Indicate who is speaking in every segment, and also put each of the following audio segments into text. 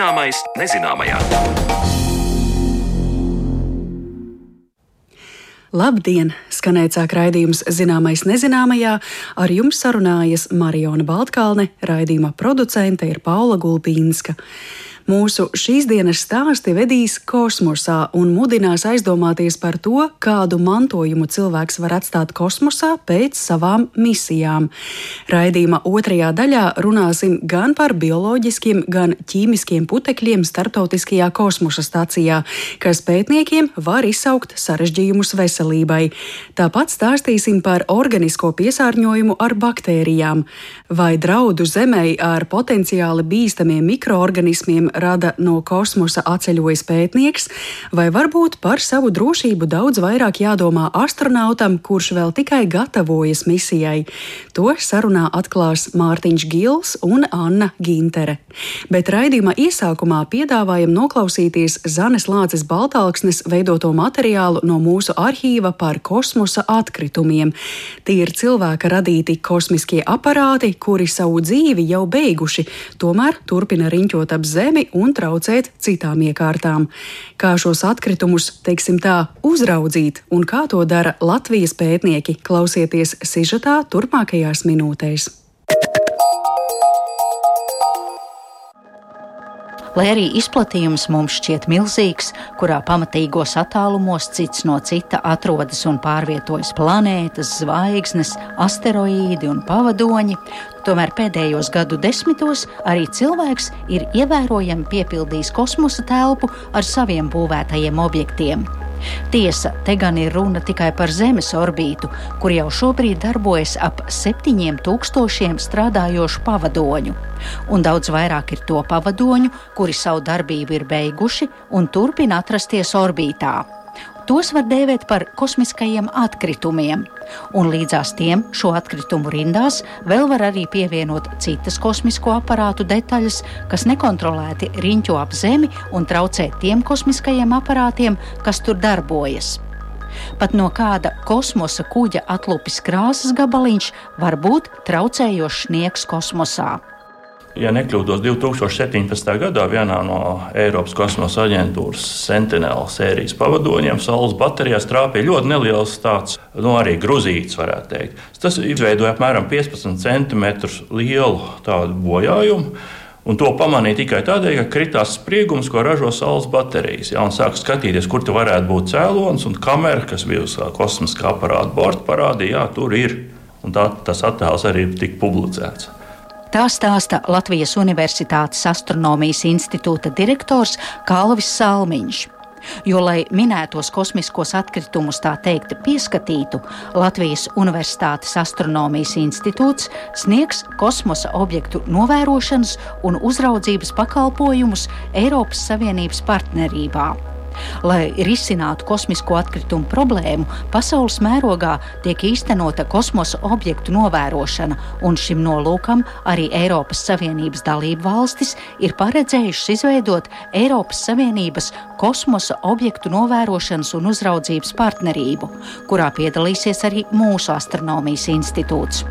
Speaker 1: Zināmais nezināmajā.
Speaker 2: Labdien! Skanēt sāk raidījums Zināmais nezināmajā. Ar jums sarunājas Mariona Baltkalne, raidījuma producente ir Paula Gulpīnska. Mūsu šīs dienas stāsti vedīs kosmosā un mudinās aizdomāties par to, kādu mantojumu cilvēks var atstāt kosmosā pēc savām misijām. Raidījuma otrajā daļā runāsim gan par bioloģiskiem, gan ķīmiskiem putekļiem starptautiskajā kosmosa stācijā, kas pētniekiem var izsaukt sarežģījumus veselībai. Tāpat stāstīsim par organisko piesārņojumu ar baktērijām, vai draudu Zemei ar potenciāli bīstamiem mikroorganismiem rada no kosmosa atceļojis pētnieks, vai varbūt par savu drošību daudz vairāk jādomā astronautam, kurš vēl tikai gatavojas misijai. To sarunā atklās Mārtiņš Gils un Anna Gintere. Bet raidījuma iesākumā piedāvājam noklausīties Zanes Lāces Baltāksnes veidoto materiālu no mūsu arhīva par kosmosa atkritumiem. Tie ir cilvēka radīti kosmiskie aparāti, kuri savu dzīvi jau beiguši, tomēr turpina riņķot ap Zemi un traucēt citām iekārtām. Kā šos atkritumus, teiksim tā, uzraudzīt un kā to dara Latvijas pētnieki, klausieties sižetā turpmākajās minūtēs.
Speaker 3: Lai arī izplatījums mums šķiet milzīgs, kurā pamatīgos attālumos cits no cita atrodas un pārvietojas planētas, zvaigznes, asteroīdi un pavadoņi, tomēr pēdējos gadu desmitos arī cilvēks ir ievērojami piepildījis kosmosa telpu ar saviem būvētajiem objektiem. Tiesa, te gan ir runa tikai par Zemes orbītu, kur jau šobrīd darbojas ap 7000 strādājošu pavadoņu. Un daudz vairāk ir to pavadoņu, kuri savu darbību ir beiguši un turpina atrasties orbītā. Tos var dēvēt par kosmiskajiem atkritumiem, un līdzās tiem šo atkritumu rindās vēl var arī pievienot citas kosmisko aparātu detaļas, kas nekontrolēti riņķo ap Zemi un traucē tiem kosmiskajiem aparātiem, kas tur darbojas. Pat no kāda kosmosa kuģa atlupis krāsas gabaliņš var būt traucējošs sniegs kosmosā
Speaker 4: ja nekļūdos, 2017. gadā vienā no Eiropas kosmosa aģentūras Sentinela sērijas pavadoņiem saules baterijās trāpīja ļoti neliels tāds, nu, arī gruzīts, varētu teikt. Tas izveidoja apmēram 15 cm lielu tādu bojājumu. Un to pamanīja tikai tādēļ, ka kritās spriegums, ko ražo saules baterijas. Ja, Sāka skatīties, kur tur varētu būt cēlonis, un kamera, kas bija uz kosmiskā aparāta borta, parādīja, ka tur ir. Un tā, tas attēls arī tika publicēts.
Speaker 3: Tā stāsta Latvijas Universitātes astronomijas institūta direktors Kalvis Salmiņš. Jo, lai minētos kosmiskos atkritumus tā teikt pieskatītu, Latvijas Universitātes astronomijas institūts sniegs kosmosa objektu novērošanas un uzraudzības pakalpojumus Eiropas Savienības partnerībā. Lai risinātu kosmisko atkritumu problēmu, pasaules mērogā tiek īstenota kosmosa objektu novērošana, un šim nolūkam arī Eiropas Savienības dalību valstis ir paredzējušas izveidot Eiropas Savienības kosmosa objektu novērošanas un uzraudzības partnerību, kurā piedalīsies arī mūsu astronomijas institūts.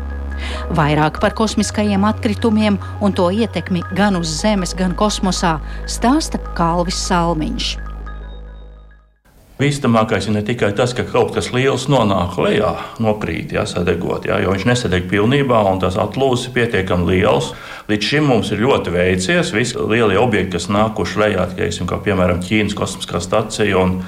Speaker 3: Vairāk par kosmiskajiem atkritumiem un to ietekmi gan uz Zemes, gan kosmosā stāsta Kalvis Salmiņš.
Speaker 4: Bīstamākais ir ne tikai tas, ka kaut kas liels nonāk lejā, nokrīt, ja, sadegot, ja, jo viņš nesadeg pilnībā, un tas atlūzis ir pietiekami liels. Līdz šim mums ir ļoti veicies. Visi lielie objekti, kas nākuši lejā, teiksim, kā piemēram Ķīnas kosmiskā stacija un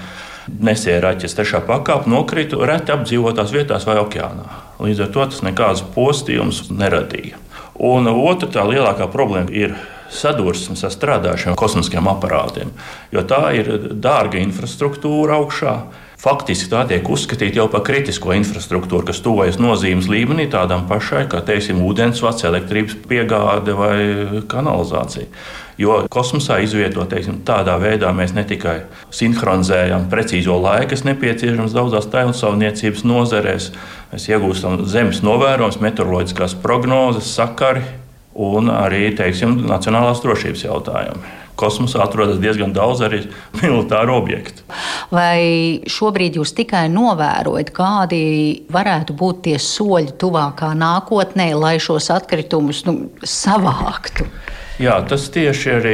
Speaker 4: nesēraķis trešā pakāpe, nokrita reti apdzīvotās vietās vai okeānā. Līdz ar to tas nekādas postījumus neradīja. Un otra tā lielākā problēma ir sadursmes ar strādājušiem kosmiskiem aparātiem, jo tā ir dārga infrastruktūra augšā. Faktiski tā tiek uzskatīta jau par kritisko infrastruktūru, kas tuvojas nozīmes līmenī tādam pašai, kā teiksim, ūdensvads, elektrības piegāde vai kanalizācija. Jo kosmosā izvietot teiksim, tādā veidā mēs ne tikai sinhronizējam precīzo laiku, kas nepieciešams daudzās tēlsaimniecības nozarēs, mēs iegūstam zemes novērojumus, meteoroloģiskās prognozes, sakari, un arī teiksim, nacionālās drošības jautājumi. Kosmosā atrodas diezgan daudz arī militāru objektu.
Speaker 3: Vai šobrīd jūs tikai novērojat, kādi varētu būt tie soļi tuvākā nākotnē, lai šos atkritumus nu, savāktu?
Speaker 4: Jā, tas tieši arī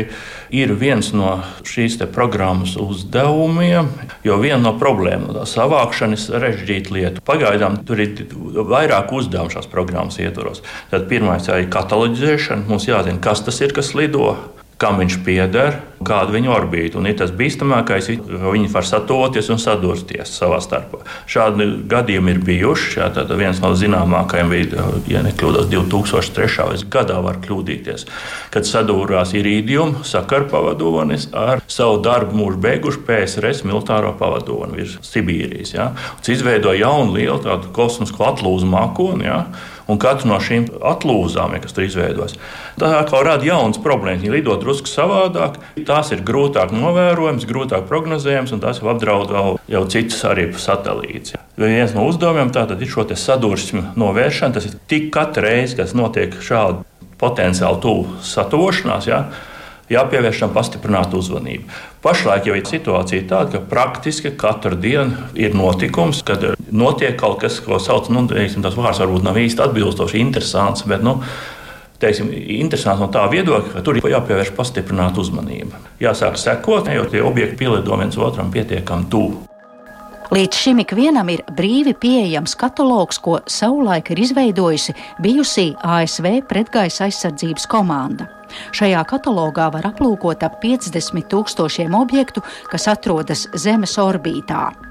Speaker 4: ir viens no šīs programmas uzdevumiem. Jo viena no problēmām ir savākšana, ir sarežģīta lieta. Pagaidām tur ir vairāk uzdevumu šās programmas ietvaros. Tad pirmais ir kataloģizēšana. Mums jāzina, kas tas ir, kas lido kam viņš pieder, kāda viņa orbīta. Un ir tas bīstamākais, ka viņi var satoties un sadursties savā starpā. Šādi gadījumi ir bijuši. Jā, viens no zināmākajiem bija, ja nekļūdos, 2003. gadā var kļūdīties, kad sadūrās irīdium sakaru pavadonis ar savu darbu mūžu beigušu PSRS militāro pavadoni virs Sibīrijas. Jā. Tas izveidoja jaunu lielu tādu kosmisko atlūzu mākoni. Jā un katru no šīm atlūzām, ja, kas tur izveidojas, tā kā rada jaunas problēmas. Viņi lido drusku savādāk, tās ir grūtāk novērojamas, grūtāk prognozējamas, un tās jau apdraud vēl jau citas arī satelītus. Viens no uzdevumiem tātad ir šo sadursmi novēršana. Tas ir tik katru reizi, kad notiek šāda potenciāli tuvu satuvošanās. Ja, jāpievērš tam pastiprināta uzmanība. Pašlaik jau ir situācija tāda, ka praktiski katru dienu ir notikums, kad notiek kaut kas, ko sauc, nu, teiksim, tas vārds varbūt nav īsti atbilstoši, interesants. Bet, nu, teiksim, interesants no tā viedokļa, ka tur ir jāpievērš pastiprināta uzmanība. Jāsāk sekot, jo tie objekti pielido viens otram pietiekami tuvu.
Speaker 3: Līdz šim ikvienam ir brīvi pieejams katalogs, ko savulaik ir izveidojusi bijusī ASV pretgaisa aizsardzības komanda. Šajā katalogā var aplūkot ap 50 tūkstošiem objektu, kas atrodas Zemes orbītā.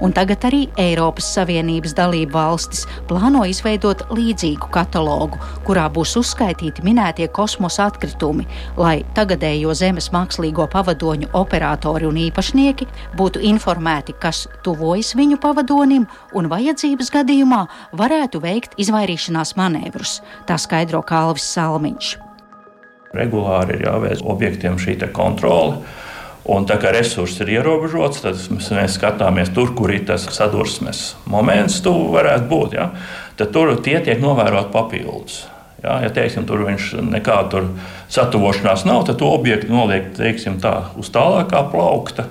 Speaker 3: Un tagad arī Eiropas Savienības dalību valstis plāno izveidot līdzīgu katalogu, kurā būs uzskaitīti minētie kosmosa atkritumi, lai tagadējo Zemes mākslīgo pavadoņu operatori un īpašnieki būtu informēti, kas tuvojas viņu pavadonim un vajadzības gadījumā varētu veikt izvairīšanās manevrus, tā skaidro Kalvis Salmiņš.
Speaker 4: Regulāri ir jāveic objektiem šī kontrole. Un tā kā resursi ir ierobežots, tad mēs skatāmies tur, kur ir tas sadursmes moments, tu varētu būt. Ja? Tad tur tie tiek novēroti papildus. Ja, ja teiksim, tur viņš nekāda satuvošanās nav, tad to objektu noliek teiksim, tā, uz tālākā plaukta.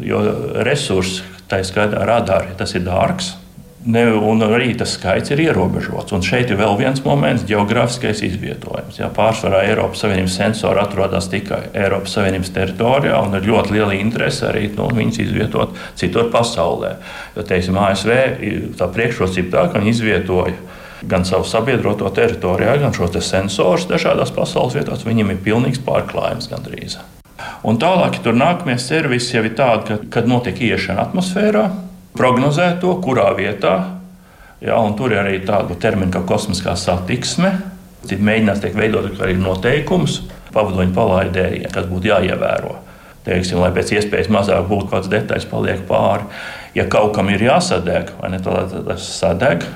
Speaker 4: Jo resursi, tā skaitā radāri, tas ir dārgs. Ne, un arī tas skaits ir ierobežots. Un šeit ir vēl viens moments - geogrāfiskais izvietojums. Jā, pārsvarā Eiropas Savienības sensori atrodas tikai Eiropas Savienības teritorijā, un ir ļoti liela interese arī nu, viņus izvietot citur pasaulē. Jo, teiksim, ASV tā priekšrocība tā, ka viņi izvietoja gan savu sabiedroto teritorijā, gan šos sensorus dažādās pasaules vietās. Viņiem ir pilnīgs pārklājums gandrīz. Un tālāk, ja tur nākamie servisi jau ir tādi, ka, kad notiek iešana atmosfērā prognozēt to, kurā vietā. Ja, tur ir arī tāda termina kā kosmiskā satiksme. Mēģinās tiek veidot arī noteikums pavadoņu palaidējiem, kas būtu jāievēro. Teiksim, lai pēc iespējas mazāk būtu kāds detaļas, paliek pāri. Ja kaut kam ir jāsadeg, vai ne, tad tas sadeg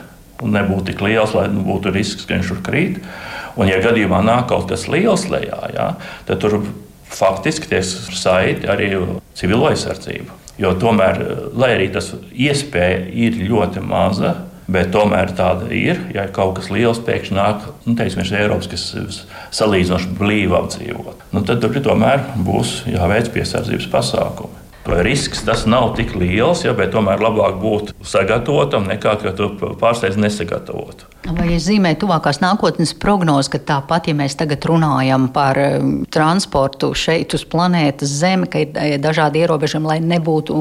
Speaker 4: un nebūtu tik liels, lai nu, būtu risks, ka viņš tur krīt. Un, ja gadījumā nāk kaut kas liels lejā, ja, tad tur faktiski tiek saiti arī civilo aizsardzību. Jo tomēr, lai arī tas iespēja ir ļoti maza, bet tomēr tāda ir. Ja kaut kas liels pēkšņi nāk, nu, teiksim, no Eiropas, kas salīdzinoši blīvi apdzīvot, nu, tad tur tomēr būs jāveic piesardzības pasākumi risks tas nav tik liels, ja, bet tomēr labāk būt sagatavotam nekā ka tu pārsteidz nesagatavot.
Speaker 3: Vai es zīmēju tuvākās nākotnes prognozes, ka tāpat, ja mēs tagad runājam par um, transportu šeit uz planētas Zeme, ka ir dažādi ierobežojumi, lai nebūtu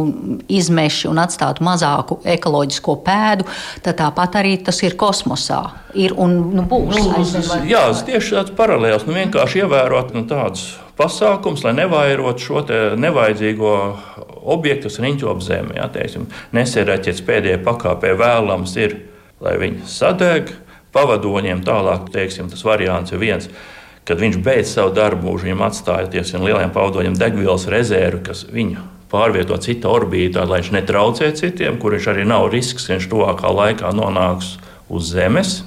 Speaker 3: izmeši un atstātu mazāku ekoloģisko pēdu, tad tāpat arī tas ir kosmosā. Ir un nu, būs.
Speaker 4: Nu, jā, tieši tāds paralēls. Nu, vienkārši ievērot nu, tādus pasākums, lai nevairotu šo nevajadzīgo objektu, kas riņķo ap zemi. Ja, nesēraķets pēdējā pakāpē vēlams ir, lai viņi sadeg. Pavadoņiem tālāk, teiksim, tas variants ir viens. Kad viņš beidz savu darbu, viņam atstāja tiesim lieliem pavadoņiem degvielas rezervi, kas viņu pārvieto citā orbītā, lai viņš netraucē citiem, kur viņš arī nav risks, ka viņš tuvākā laikā nonāks uz Zemes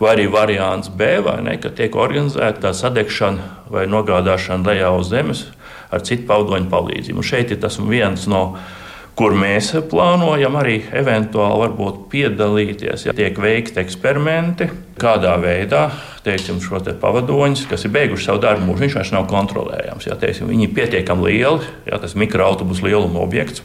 Speaker 4: vai arī variants B, ne, ka tiek organizēta tā sadegšana vai nogādāšana lejā uz zemes ar citu paudoņu palīdzību. Un šeit ir tas viens no kur mēs plānojam arī eventuāli piedalīties. Ja tiek veikti eksperimenti, kādā veidā teiksim, šo te pavadoņus, kas ir beiguši savu darbu, mūžu, viņš vairs nav kontrolējams. Ja, teiksim, viņi ir pietiekami lieli, ja tas ir mikroautobus lieluma objekts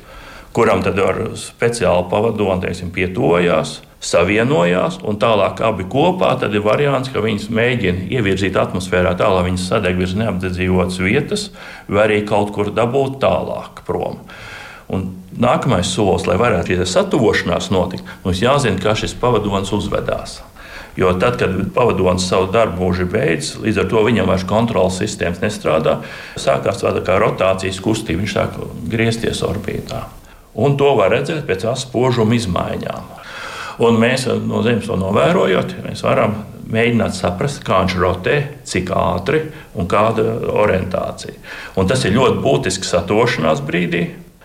Speaker 4: kuram tad ar speciālu pavadoni teiksim, pietojās. Savienojās, un tālāk abi kopā tad ir variants, ka viņas mēģina ievirzīt atmosfērā tā, lai viņas sadeg virs neapdzīvotas vietas, vai arī kaut kur dabūt tālāk prom. Un nākamais solis, lai varētu šī satuvošanās notikt, mums jāzina, kā šis pavadonis uzvedās. Jo tad, kad pavadonis savu darbu mūžu beidzis, līdz ar to viņam vairs kontrols sistēmas nestrādā, sākās tāda kā rotācijas kustība, viņš sāk griezties orbītā. Un to var redzēt pēc aspožuma izmaiņām. Un mēs no Zemes to novērojot, mēs varam mēģināt saprast, kā viņš rotē, cik ātri un kāda orientācija. Un tas ir ļoti būtisks satošanās brīdī,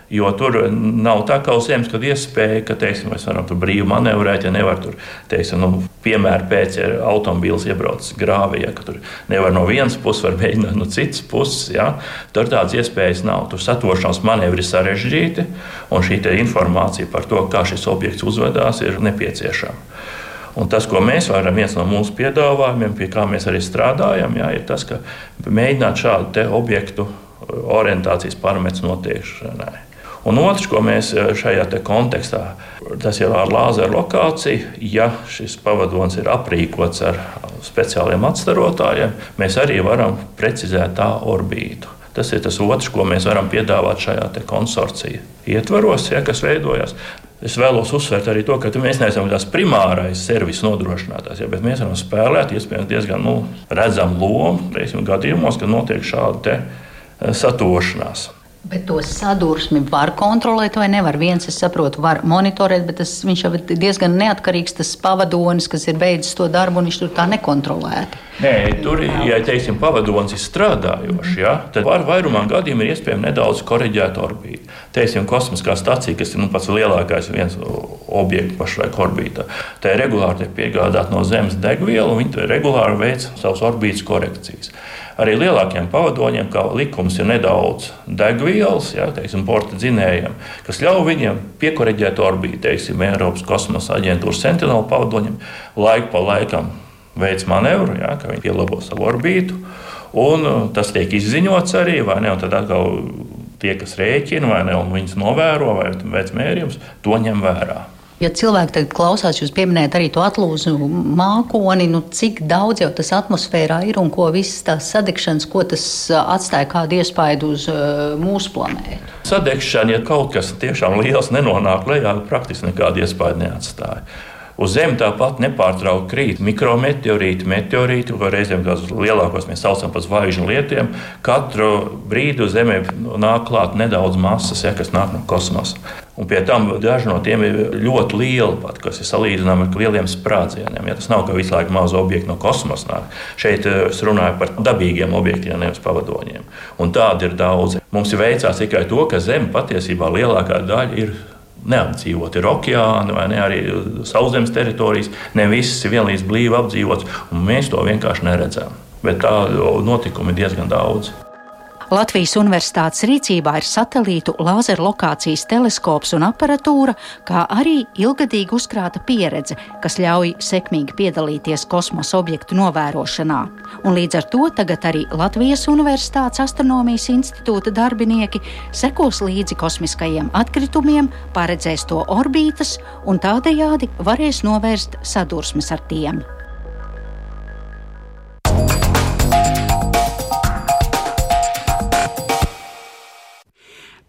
Speaker 4: Jo tur nav tā kā uz zemes, kad iespēja, ka teiksim, mēs varam tur brīvi manevrēt, ja nevar tur, teiksim, nu, piemēram, pēc ja automobīls iebrauc grāvī, ja tur nevar no vienas puses, var mēģināt no citas puses. Ja? Tur tādas iespējas nav. Tur satošanās manevri ir sarežģīti, un šī informācija par to, kā šis objekts uzvedās, ir nepieciešama. Un tas, ko mēs varam, viens no mūsu piedāvājumiem, pie kā mēs arī strādājam, jā, ir tas, ka mēģināt šādu objektu orientācijas parametru noteikšanai. Un otrs, ko mēs eh, šajā kontekstā, tas jau ar lāzeru lokāciju, ja šis pavadonis ir aprīkots ar speciāliem atstarotājiem, mēs arī varam precizēt tā orbītu. Tas ir tas otrs, ko mēs varam piedāvāt šajā konsorcija ietvaros, ja, kas veidojas. Es vēlos uzsvērt arī to, ka mēs neesam tās primārais servis nodrošinātājs, ja, bet mēs varam spēlēt iespējams diezgan nu, redzamu lomu reizēm gadījumos, kad notiek šāda eh, satošanās.
Speaker 3: Bet to sadursmi var kontrolēt vai nevar. Viens, es saprotu, var monitorēt, bet tas, viņš jau ir diezgan neatkarīgs. Tas pavadonis, kas ir beidzis to darbu, viņš tur tā nekontrolēti.
Speaker 4: Nē, tur, ja teiksim, pavadonis ir strādājošs, ja, tad var vairumā gadījumā ir iespējams nedaudz korrigēt orbītu. Teiksim, kosmiskā stacija, kas ir nu, pats lielākais viens objekts pašlaik orbītā, tā ir regulāri tiek piegādāta no Zemes degviela, un viņi regulāri veic savas orbītas korekcijas. Arī lielākiem pavadoņiem, kā likums, ir nedaudz degvielas, ja, teiksim, porta dzinējiem, kas ļauj viņiem piekoreģēt orbītu, teiksim, Eiropas kosmosa aģentūras sentinela pavadoņiem, laiku pa laikam veids manevru, ja, ka viņi pielabo savu orbītu. Un uh, tas tiek izziņots arī, vai ne? Un tad atkal tie, kas rēķina, vai ne, un viņas novēro vai veic mērījumus, to ņem vērā.
Speaker 3: Ja cilvēki tagad klausās, jūs pieminējat arī to atlūzu mākoni, nu cik daudz jau tas atmosfērā ir un ko visas tās sadegšanas, ko tas atstāja kādu iespaidu uz uh, mūsu planētu?
Speaker 4: Sadegšana, ja kaut kas tiešām liels nenonāk lejā, praktiski nekādu iespaidu neatstāja. Uz Zemes tāpat nepārtraukti krīt mikrometeorīti, meteorīti, ko reizēm tās lielākos mēs saucam par zvaigžņu lietiem. Katru brīdi uz Zemes nāk klāt nedaudz masas, ja, kas nāk no kosmosa. Un pie tam daži no tiem ir ļoti lieli, pat, kas ir salīdzināmi ar lieliem sprādzieniem. Ja tas nav kā visu laiku mazu objektu no kosmosa. Nāk. Šeit eh, es runāju par dabīgiem objektiem, nevis pavadoņiem. Un tādi ir daudzi. Mums ir veicās tikai to, ka Zeme patiesībā lielākā daļa ir neapdzīvot. Ir okeāni vai ne, arī sauszemes teritorijas. Ne visas ir vienlīdz blīvi apdzīvotas, un mēs to vienkārši neredzam. Bet tādu notikumu ir diezgan daudz.
Speaker 3: Latvijas Universitātes rīcībā ir satelītu lāzeru lokācijas teleskops un aparatūra, kā arī ilgadīgi uzkrāta pieredze, kas ļauj sekmīgi piedalīties kosmosa objektu novērošanā. Un līdz ar to tagad arī Latvijas Universitātes astronomijas institūta darbinieki sekos līdzi kosmiskajiem atkritumiem, paredzēs to orbītas un tādējādi varēs novērst sadursmes ar tiem.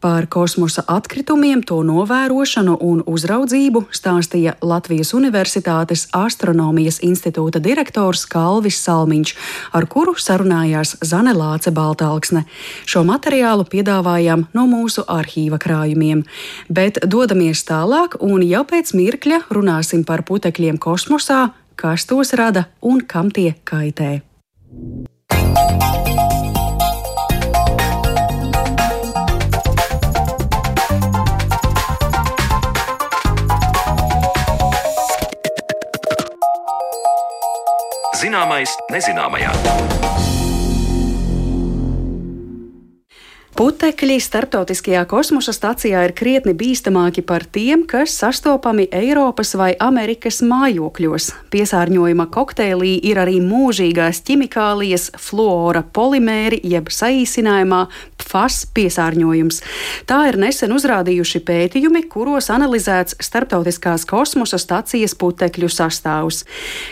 Speaker 2: Par kosmosa atkritumiem, to novērošanu un uzraudzību stāstīja Latvijas Universitātes astronomijas institūta direktors Kalvis Salmiņš, ar kuru sarunājās Zane Lāce Baltāksne. Šo materiālu piedāvājām no mūsu arhīva krājumiem, bet dodamies tālāk un jau pēc mirkļa runāsim par putekļiem kosmosā, kas tos rada un kam tie kaitē. Zināmais nezināmajā. Putekļi starptautiskajā kosmosa stacijā ir krietni bīstamāki par tiem, kas sastopami Eiropas vai Amerikas mājokļos. Piesārņojuma kokteilī ir arī mūžīgās ķimikālijas, fluora polimēri, jeb saīsinājumā PFAS piesārņojums. Tā ir nesen uzrādījuši pētījumi, kuros analizēts starptautiskās kosmosa stacijas putekļu sastāvs.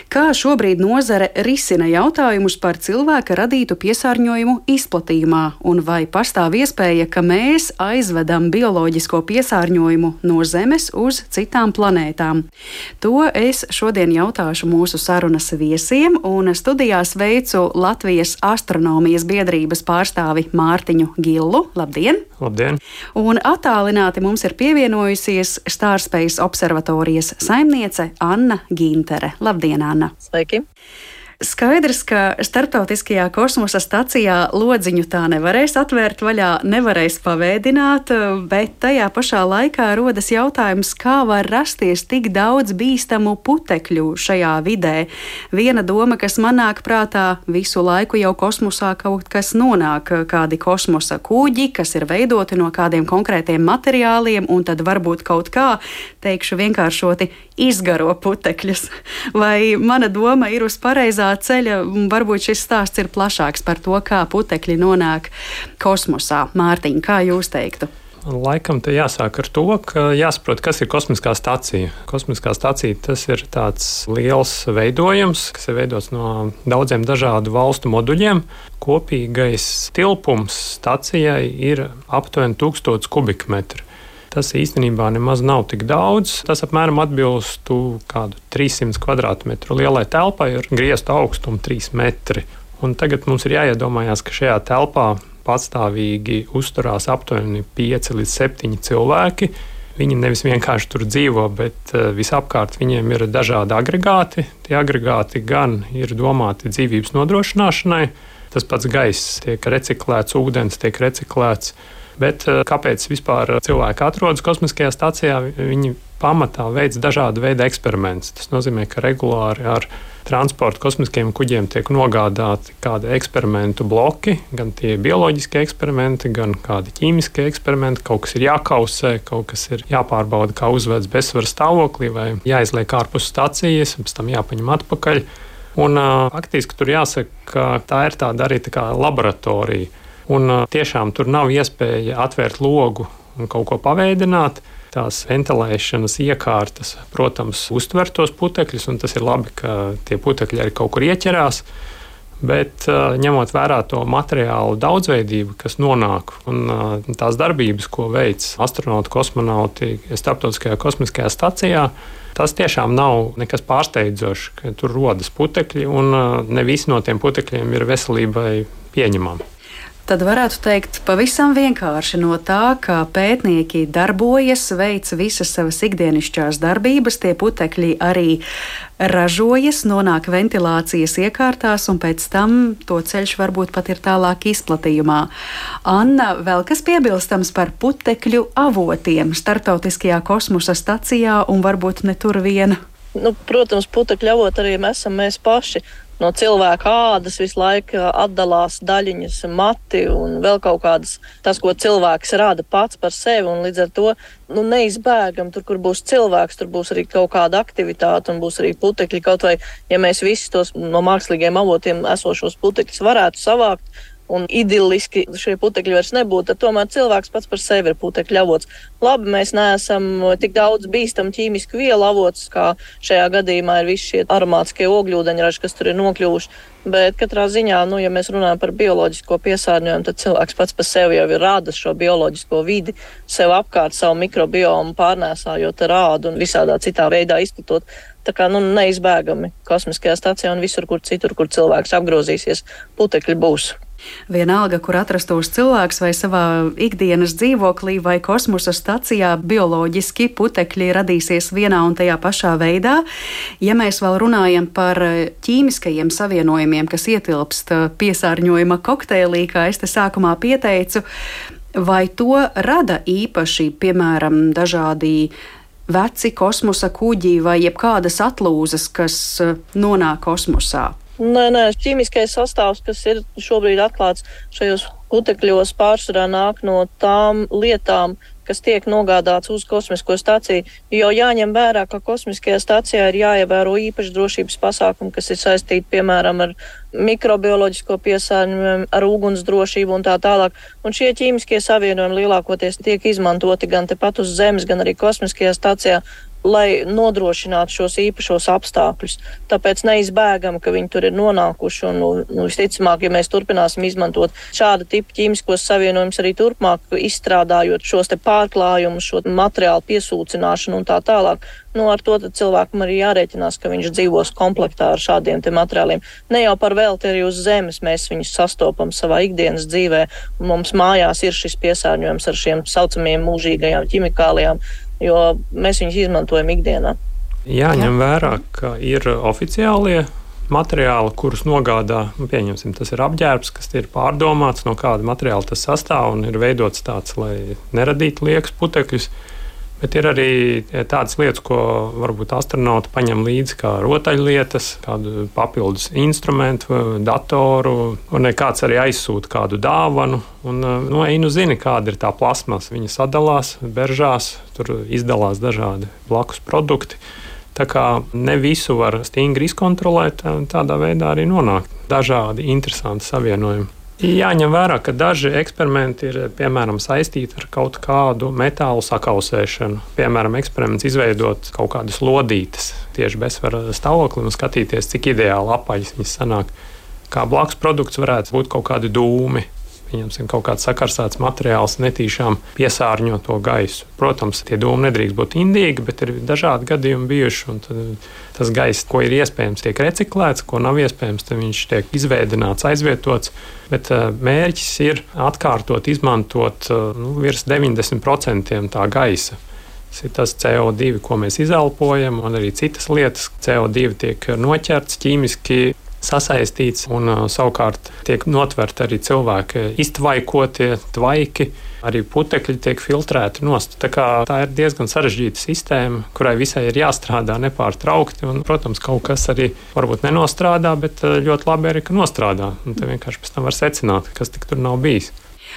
Speaker 2: Kā šobrīd nozare risina jautājumus par cilvēka radītu piesārņojumu izplatījumā un vai pastāv pastāv iespēja, ka mēs aizvedam bioloģisko piesārņojumu no Zemes uz citām planētām. To es šodien jautāšu mūsu sarunas viesiem, un studijā sveicu Latvijas astronomijas biedrības pārstāvi Mārtiņu Gillu. Labdien!
Speaker 1: Labdien!
Speaker 2: Un attālināti mums ir pievienojusies Stārspace observatorijas saimniece Anna Gintere. Labdien, Anna!
Speaker 5: Sveiki!
Speaker 2: Skaidrs, ka starptautiskajā kosmosa stacijā lodziņu tā nevarēs atvērt vaļā, nevarēs pavēdināt, bet tajā pašā laikā rodas jautājums, kā var rasties tik daudz bīstamu putekļu šajā vidē. Viena doma, kas man nāk prātā, visu laiku jau kosmosā kaut kas nonāk, kādi kosmosa kuģi, kas ir veidoti no kādiem konkrētiem materiāliem, un tad varbūt kaut kā, teikšu vienkāršoti, izgaro putekļus. Vai mana doma ir uz pareizā ceļa? Varbūt šis stāsts ir plašāks par to, kā putekļi nonāk kosmosā. Mārtiņ, kā jūs teiktu?
Speaker 1: Laikam te jāsāk ar to, ka jāsaprot, kas ir kosmiskā stacija. Kosmiskā stacija tas ir tāds liels veidojums, kas ir veidots no daudziem dažādu valstu moduļiem. Kopīgais tilpums stacijai ir aptuveni 1000 kubikmetru. Tas īstenībā nemaz nav tik daudz. Tas apmēram atbilstu kādu 300 km2 lielai telpai ar griestu augstumu 3 metri. Un tagad mums ir jāiedomājās, ka šajā telpā patstāvīgi uzturās aptuveni 5 līdz 7 cilvēki. Viņi nevis vienkārši tur dzīvo, bet eh, visapkārt viņiem ir dažādi agregāti. Tie agregāti gan ir domāti dzīvības nodrošināšanai, tas pats gaiss tiek reciklēts, ūdens tiek reciklēts. Bet eh, kāpēc vispār cilvēki atrodas kosmiskajā stācijā? Viņi pamatā veids dažādu veidu eksperimentus. Tas nozīmē, ka regulāri ar transporta kosmiskiem kuģiem tiek nogādāti kādi eksperimentu bloki, gan tie bioloģiskie eksperimenti, gan kādi ķīmiskie eksperimenti. Kaut kas ir jākausē, kaut kas ir jāpārbauda, kā uzvedas bezsvara stāvoklī, vai jāizliek ārpus stācijas, pēc tam jāpaņem atpakaļ. Un, faktiski tur jāsaka, ka tā ir tāda arī tā laboratorija Un tiešām tur nav iespēja atvērt logu un kaut ko paveidināt. Tās ventilēšanas iekārtas, protams, uztver tos putekļus, un tas ir labi, ka tie putekļi arī kaut kur ieķerās. Bet ņemot vērā to materiālu daudzveidību, kas nonāk un tās darbības, ko veic astronauti, kosmonauti starptautiskajā kosmiskajā stacijā, tas tiešām nav nekas pārsteidzošs, ka tur rodas putekļi, un ne visi no tiem putekļiem ir veselībai pieņemami
Speaker 2: tad varētu teikt pavisam vienkārši no tā, kā pētnieki darbojas, veic visas savas ikdienišķās darbības, tie putekļi arī ražojas, nonāk ventilācijas iekārtās, un pēc tam to ceļš varbūt pat ir tālāk izplatījumā. Anna, vēl kas piebilstams par putekļu avotiem starptautiskajā kosmosa stacijā un varbūt ne tur viena?
Speaker 5: Nu, protams, putekļu avot arī mēs esam mēs paši no cilvēka ādas visu laiku atdalās daļiņas, mati un vēl kaut kādas, tas, ko cilvēks rada pats par sevi. Līdz ar to nu, neizbēgam, tur, kur būs cilvēks, tur būs arī kaut kāda aktivitāte un būs arī putekļi. Kaut vai, ja mēs visus tos no mākslīgiem avotiem esošos putekļus varētu savākt, un idiliski šie putekļi vairs nebūtu, tad tomēr cilvēks pats par sevi ir putekļu avots. Labi, mēs neesam tik daudz bīstam ķīmisku vielu avots, kā šajā gadījumā ir visi šie aromātiskie ogļūdeņraži, kas tur ir nokļuvuši. Bet katrā ziņā, nu, ja mēs runājam par bioloģisko piesārņojumu, tad cilvēks pats par sevi jau ir radis šo bioloģisko vidi, sev apkārt savu mikrobiomu pārnēsājot ar ādu un visādā citā veidā izplatot. Tā kā nu, neizbēgami kosmiskajā stācijā un visur, kur citur, kur cilvēks apgrozīsies, putekļi būs.
Speaker 2: Vienalga, kur atrastos cilvēks vai savā ikdienas dzīvoklī vai kosmosa stacijā, bioloģiski putekļi radīsies vienā un tajā pašā veidā. Ja mēs vēl runājam par ķīmiskajiem savienojumiem, kas ietilpst piesārņojuma kokteilī, kā es te sākumā pieteicu, vai to rada īpaši, piemēram, dažādi veci kosmosa kuģi vai jebkādas atlūzas, kas nonāk kosmosā?
Speaker 5: Nē, nē, ķīmiskais sastāvs, kas ir šobrīd atklāts šajos putekļos, pārsvarā nāk no tām lietām, kas tiek nogādāts uz kosmisko staciju. Jo jāņem vērā, ka kosmiskajā stacijā ir jāievēro īpaši drošības pasākumi, kas ir saistīti piemēram ar mikrobioloģisko piesārņojumu, ar uguns drošību un tā tālāk. Un šie ķīmiskie savienojumi lielākoties tiek izmantoti gan tepat uz Zemes, gan arī kosmiskajā stacijā lai nodrošinātu šos īpašos apstākļus. Tāpēc neizbēgam, ka viņi tur ir nonākuši. Un, nu, nu, visticamāk, ja mēs turpināsim izmantot šāda tipa ķīmiskos savienojumus arī turpmāk, izstrādājot šos pārklājumus, šo materiālu piesūcināšanu un tā tālāk, nu, ar to cilvēkam arī jārēķinās, ka viņš dzīvos komplektā ar šādiem materiāliem. Ne jau par velti arī uz Zemes mēs viņus sastopam savā ikdienas dzīvē. Mums mājās ir šis piesārņojums ar šiem saucamajiem mūžīgajām ķimikālijām jo mēs viņus izmantojam ikdienā.
Speaker 1: Jāņem vērā, ka ir oficiālie materiāli, kurus nogādā, nu, pieņemsim, tas ir apģērbs, kas ir pārdomāts, no kāda materiāla tas sastāv un ir veidots tāds, lai neradītu liekas putekļus. Bet ir arī tādas lietas, ko varbūt astronauti paņem līdzi, kā rotaļlietas, kādu papildus instrumentu, datoru, un kāds arī aizsūta kādu dāvanu. Un, nu, Einu zina, kāda ir tā plasmas. Viņa sadalās beržās, tur izdalās dažādi blakus produkti. Tā kā ne visu var stingri izkontrolēt, tādā veidā arī nonāk dažādi interesanti savienojumi. Jāņem vērā, ka daži eksperimenti ir piemēram saistīti ar kaut kādu metālu sakausēšanu. Piemēram, eksperiments izveidot kaut kādas lodītes tieši bezsvara stāvoklī un skatīties, cik ideāli apaļas viņas sanāk. Kā blakus produkts varētu būt kaut kādi dūmi, pieņemsim, kaut kāds sakarsēts materiāls netīšām piesārņo to gaisu. Protams, tie dūmi nedrīkst būt indīgi, bet ir dažādi gadījumi bijuši. Tas gaiss, ko ir iespējams, tiek reciklēts, ko nav iespējams, tad viņš tiek izveidināts, aizvietots. Bet uh, mērķis ir atkārtot, izmantot uh, nu, virs 90% tā gaisa. Tas ir tas CO2, ko mēs izelpojam, un arī citas lietas. CO2 tiek noķerts ķīmiski sasaistīts, un uh, savukārt tiek notverti arī cilvēki iztvaikotie tvaiki. Arī putekļi tiek filtrēti nost. Tā, tā ir diezgan sarežģīta sistēma, kurai visai ir jāstrādā nepārtraukti. Un, protams, kaut kas arī varbūt nenostrādā, bet uh, ļoti labi arī nostrādā. Un te vienkārši pēc tam var secināt, kas tik tur nav bijis.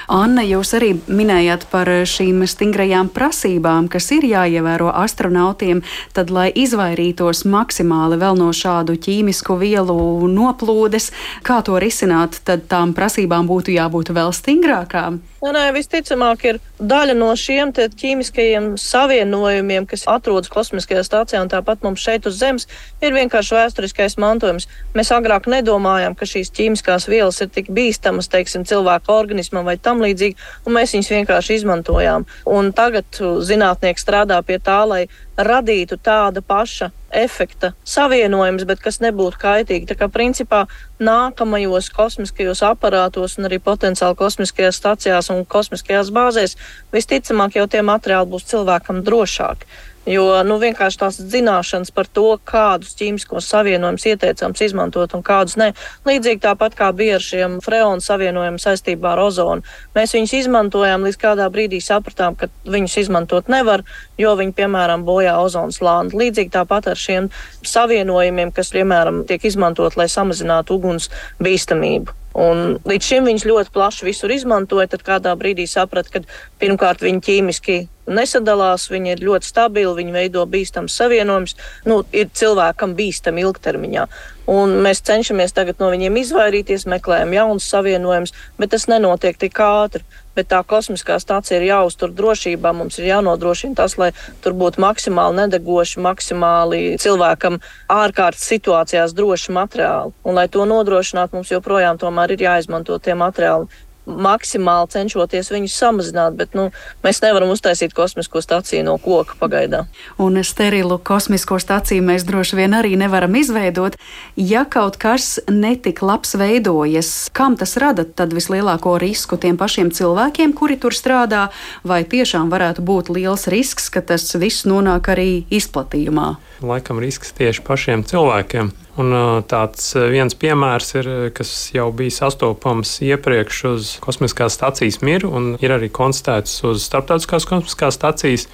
Speaker 2: Anna, jūs arī minējāt par šīm stingrajām prasībām, kas ir jāievēro astronautiem, tad, lai izvairītos maksimāli vēl no šādu ķīmisku vielu noplūdes, kā to risināt, tad tām prasībām būtu jābūt vēl stingrākām.
Speaker 5: Nē, nē, visticamāk, ir daļa no šiem ķīmiskajiem savienojumiem, kas atrodas kosmiskajā stācijā un tāpat mums šeit uz Zemes, ir vienkārši vēsturiskais mantojums. Mēs agrāk nedomājām, ka šīs ķīmiskās vielas ir tik bīstamas, teiksim, cilvēka organismam vai tam līdzīgi, un mēs viņus vienkārši izmantojām. Un tagad zinātnieki strādā pie tā, lai radītu tāda paša efekta savienojums, bet kas nebūtu kaitīgi. Tā kā principā nākamajos kosmiskajos aparātos un arī potenciāli kosmiskajās stacijās un kosmiskajās bāzēs visticamāk jau tie materiāli būs cilvēkam drošāki. Jo nu, vienkārši tās zināšanas par to, kādus ķīmiskos savienojumus ieteicams izmantot un kādus nē, līdzīgi tāpat kā bija ar šiem freonu savienojumiem saistībā ar ozonu. Mēs viņus izmantojām, līdz kādā brīdī sapratām, ka viņus izmantot nevar, jo viņi, piemēram, bojā ozonu slāni. Līdzīgi tāpat ar šiem savienojumiem, kas, piemēram, tiek izmantot, lai samazinātu uguns bīstamību. Un līdz šim viņš ļoti plaši visur izmantoja. Tad kādā brīdī saprata, ka pirmkārt viņi ķīmiski nesadalās, viņi ir ļoti stabili, viņi veido bīstamus savienojumus, nu, ir cilvēkam bīstami ilgtermiņā. Un mēs cenšamies tagad no viņiem izvairīties, meklējam jaunus savienojumus, bet tas nenotiek tik ātri. Bet tā kosmiskā stācija ir jāuztur drošībā. Mums ir jānodrošina tas, lai tur būtu maksimāli nedegoši, maksimāli cilvēkam ārkārtas situācijās droši materiāli. Un, lai to nodrošinātu, mums joprojām ir jāizmanto tie materiāli, maksimāli cenšoties viņus samazināt, bet nu, mēs nevaram uztaisīt kosmisko staciju no koka pagaidām.
Speaker 2: Un sterilu kosmisko staciju mēs droši vien arī nevaram izveidot. Ja kaut kas netik labs veidojas, kam tas rada tad vislielāko risku tiem pašiem cilvēkiem, kuri tur strādā, vai tiešām varētu būt liels risks, ka tas viss nonāk arī izplatījumā?
Speaker 1: Laikam risks tieši pašiem cilvēkiem. Un tāds viens piemērs ir, kas jau bija sastopams iepriekš uz kosmiskās stācijas miru un ir arī konstatēts uz starptautiskās kosmiskās stācijas.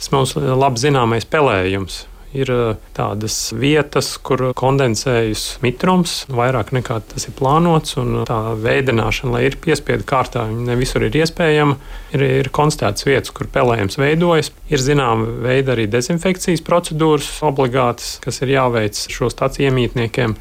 Speaker 1: Tas mums labi zināmais pelējums. Ir tādas vietas, kur kondensējas mitrums vairāk nekā tas ir plānots, un tā veidināšana, lai ir piespiedu kārtā, ne visur ir iespējama. Ir, ir konstatēts vietas, kur pelējums veidojas. Ir zināma veida arī dezinfekcijas procedūras obligātas, kas ir jāveic šo stāciju iemītniekiem.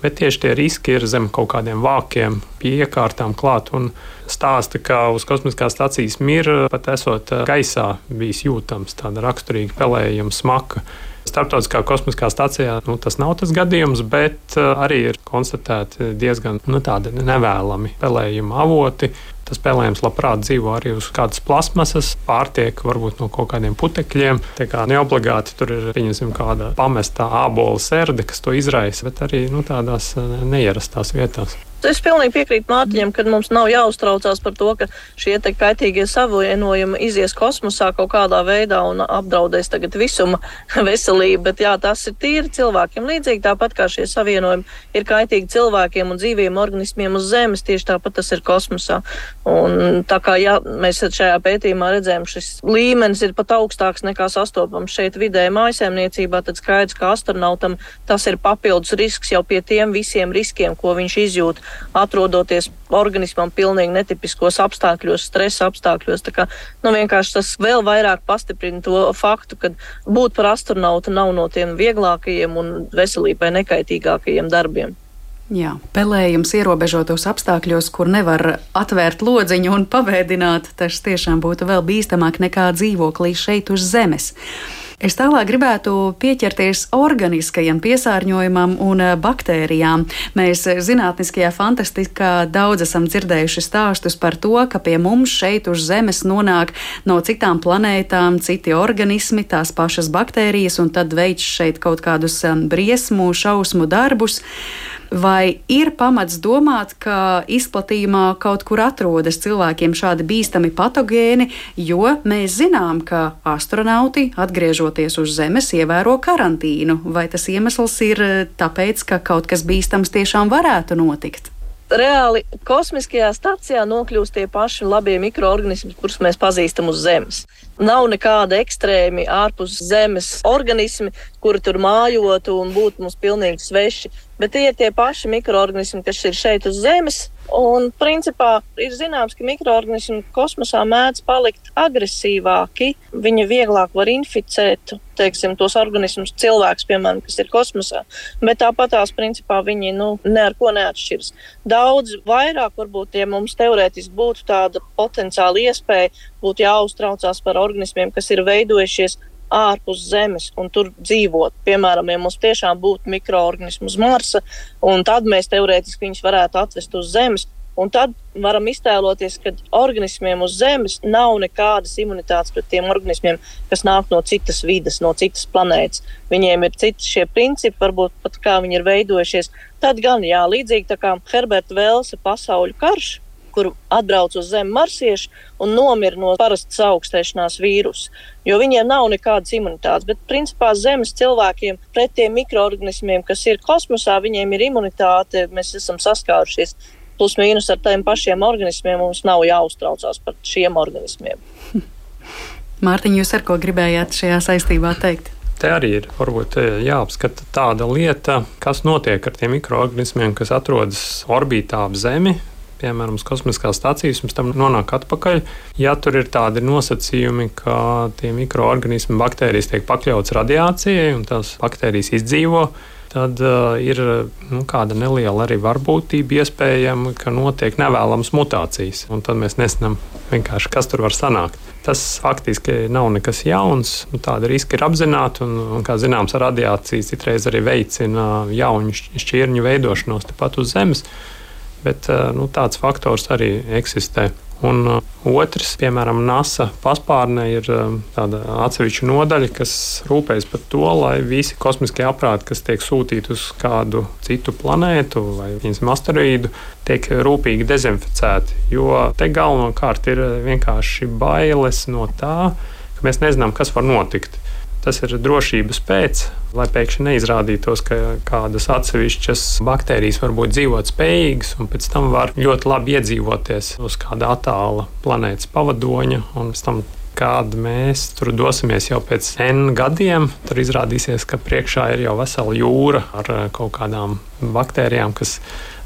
Speaker 1: Bet tieši tie riski ir zem kaut kādiem vākiem, pie iekārtām klāt. Un stāsta, ka uz kosmiskās stācijas mira pat esot gaisā bijis jūtams tāda raksturīga pelējuma smaka. Startautiskā kosmiskā stācijā nu, tas nav tas gadījums, bet arī ir konstatēti diezgan nu, nevēlami pelējuma avoti. Tas spēlējums labprāt dzīvo arī uz kādas plasmasas, pārtiek varbūt no kaut kādiem putekļiem. Tā kā neobligāti tur ir kāda pamestā ābola sērde, kas to izraisa, bet arī nu, tādās neierastās vietās.
Speaker 5: Es pilnīgi piekrītu Mārtiņam, ka mums nav jāuztraucās par to, ka šie kaitīgie savienojumi izies kosmosā kaut kādā veidā un apdraudēs tagad visuma veselību. Bet jā, tas ir tīri cilvēkiem līdzīgi, tāpat kā šie savienojumi ir kaitīgi cilvēkiem un dzīviem organismiem uz Zemes, tieši tāpat tas ir kosmosā. Un tā kā jā, mēs šajā pētījumā redzējām, šis līmenis ir pat augstāks nekā sastopams šeit vidē mājasēmniecībā, tad skaidrs, ka astronautam tas ir papildus risks jau pie tiem visiem riskiem, ko viņš izjūt atrodoties organismam pilnīgi netipiskos apstākļos, stresa apstākļos. Tā kā, nu, vienkārši tas vēl vairāk pastiprina to faktu, ka būt par astronautu nav no tiem vieglākajiem un veselībai nekaitīgākajiem darbiem.
Speaker 2: Jā, pelējums ierobežotos apstākļos, kur nevar atvērt lodziņu un pavēdināt, tas tiešām būtu vēl bīstamāk nekā dzīvoklī šeit uz Zemes. Es tālāk gribētu pieķerties organiskajam piesārņojumam un eh, baktērijām. Mēs eh, zinātniskajā fantastikā daudz esam dzirdējuši stāstus par to, ka pie mums šeit uz Zemes nonāk no citām planētām citi organismi, tās pašas baktērijas, un tad veids šeit kaut kādus eh, briesmu, šausmu darbus. Vai ir pamats domāt, ka izplatījumā kaut kur atrodas cilvēkiem šādi bīstami patogēni, jo mēs zinām, ka astronauti, atgriežoties uz Zemes, ievēro karantīnu? Vai tas iemesls ir eh, tāpēc, ka kaut kas bīstams tiešām varētu notikt?
Speaker 5: Reāli kosmiskajā stācijā nokļūst tie paši labie mikroorganismi, kurus mēs pazīstam uz Zemes. Nav nekāda ekstrēmi ārpus Zemes organismi, kuri tur mājotu un būtu mums pilnīgi sveši bet tie ir tie paši mikroorganismi, kas ir šeit uz Zemes. Un, principā, ir zināms, ka mikroorganismi kosmosā mēdz palikt agresīvāki. Viņi vieglāk var inficēt teiksim, tos organismus, cilvēks, piemēram, kas ir kosmosā. Bet tāpat tās, principā, viņi nu, ne ar ko neatšķiras. Daudz vairāk, varbūt, ja mums teorētiski būtu tāda potenciāla iespēja, būtu jāuztraucās par organismiem, kas ir veidojušies ārpus Zemes un tur dzīvot. Piemēram, ja mums tiešām būtu mikroorganismi uz Marsa, tad mēs teorētiski viņus varētu atvest uz Zemes. Un tad varam iztēloties, ka organismiem uz Zemes nav nekādas imunitātes pret tiem organismiem, kas nāk no citas vidas, no citas planētas. Viņiem ir citi šie principi, varbūt pat kā viņi ir veidojušies. Tad gan, jā, līdzīgi kā Herberta Velsa pasaules karš, kur atbrauc uz Zemi marsieši un nomira no parastas augstēšanās vīrusa. Jo viņiem nav nekādas imunitātes. Bet, principā, Zemes cilvēkiem pret tiem mikroorganismiem, kas ir kosmosā, viņiem ir imunitāte. Mēs esam saskārušies plus mīnus ar tiem pašiem organismiem. Mums nav jāuztraucās par šiem organismiem.
Speaker 2: Mārtiņ, jūs ar ko gribējāt šajā saistībā teikt?
Speaker 1: Te arī ir varbūt eh, jāapskata tāda lieta, kas notiek ar tiem mikroorganismiem, kas atrodas orbītā ap Zemi piemēram, uz kosmiskās stācijas, mums tam nonāk atpakaļ. Ja tur ir tādi nosacījumi, ka tie mikroorganismi, baktērijas tiek pakļauts radiācijai un tās baktērijas izdzīvo, tad uh, ir nu, kāda neliela arī varbūtība iespējama, ka notiek nevēlamas mutācijas. Un tad mēs nezinām vienkārši, kas tur var sanākt. Tas faktiski nav nekas jauns. Nu, tāda riska ir apzināta, un, un, kā zināms, radiācija citreiz arī veicina jaunu šķirņu veidošanos tepat uz Zemes bet eh, nu, tāds faktors arī eksistē. Un uh, otrs, piemēram, NASA paspārnē ir uh, tāda atsevišķa nodaļa, kas rūpējas par to, lai visi kosmiskie aprāti, kas tiek sūtīti uz kādu citu planētu vai asteroīdu, tiek rūpīgi dezinficēti. Jo te galvenokārt ir vienkārši bailes no tā, ka mēs nezinām, kas var notikt. Tas ir drošības pēc, lai pēkšņi neizrādītos, ka kādas atsevišķas baktērijas var būt dzīvot spējīgas, un pēc tam var ļoti labi iedzīvoties uz kāda attāla planētas pavadoņa, un pēc tam kad mēs tur dosimies jau pēc N gadiem, tur izrādīsies, ka priekšā ir jau vesela jūra ar kaut kādām baktērijām, kas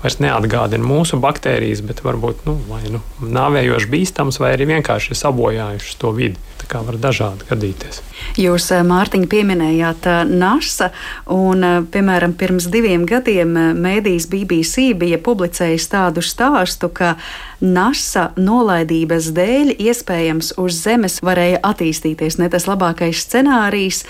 Speaker 1: vairs neatgādina mūsu baktērijas, bet varbūt nu, vai nu nāvējoši bīstams, vai arī vienkārši sabojājuši to vidi. Tā kā var dažādi gadīties.
Speaker 2: Jūs, eh, Mārtiņ, pieminējāt eh, NASA, un, eh, piemēram, pirms diviem gadiem mēdījis BBC bija publicējis tādu stāstu, ka NASA nolaidības dēļ iespējams uz Zemes varēja attīstīties ne tas labākais scenārijs,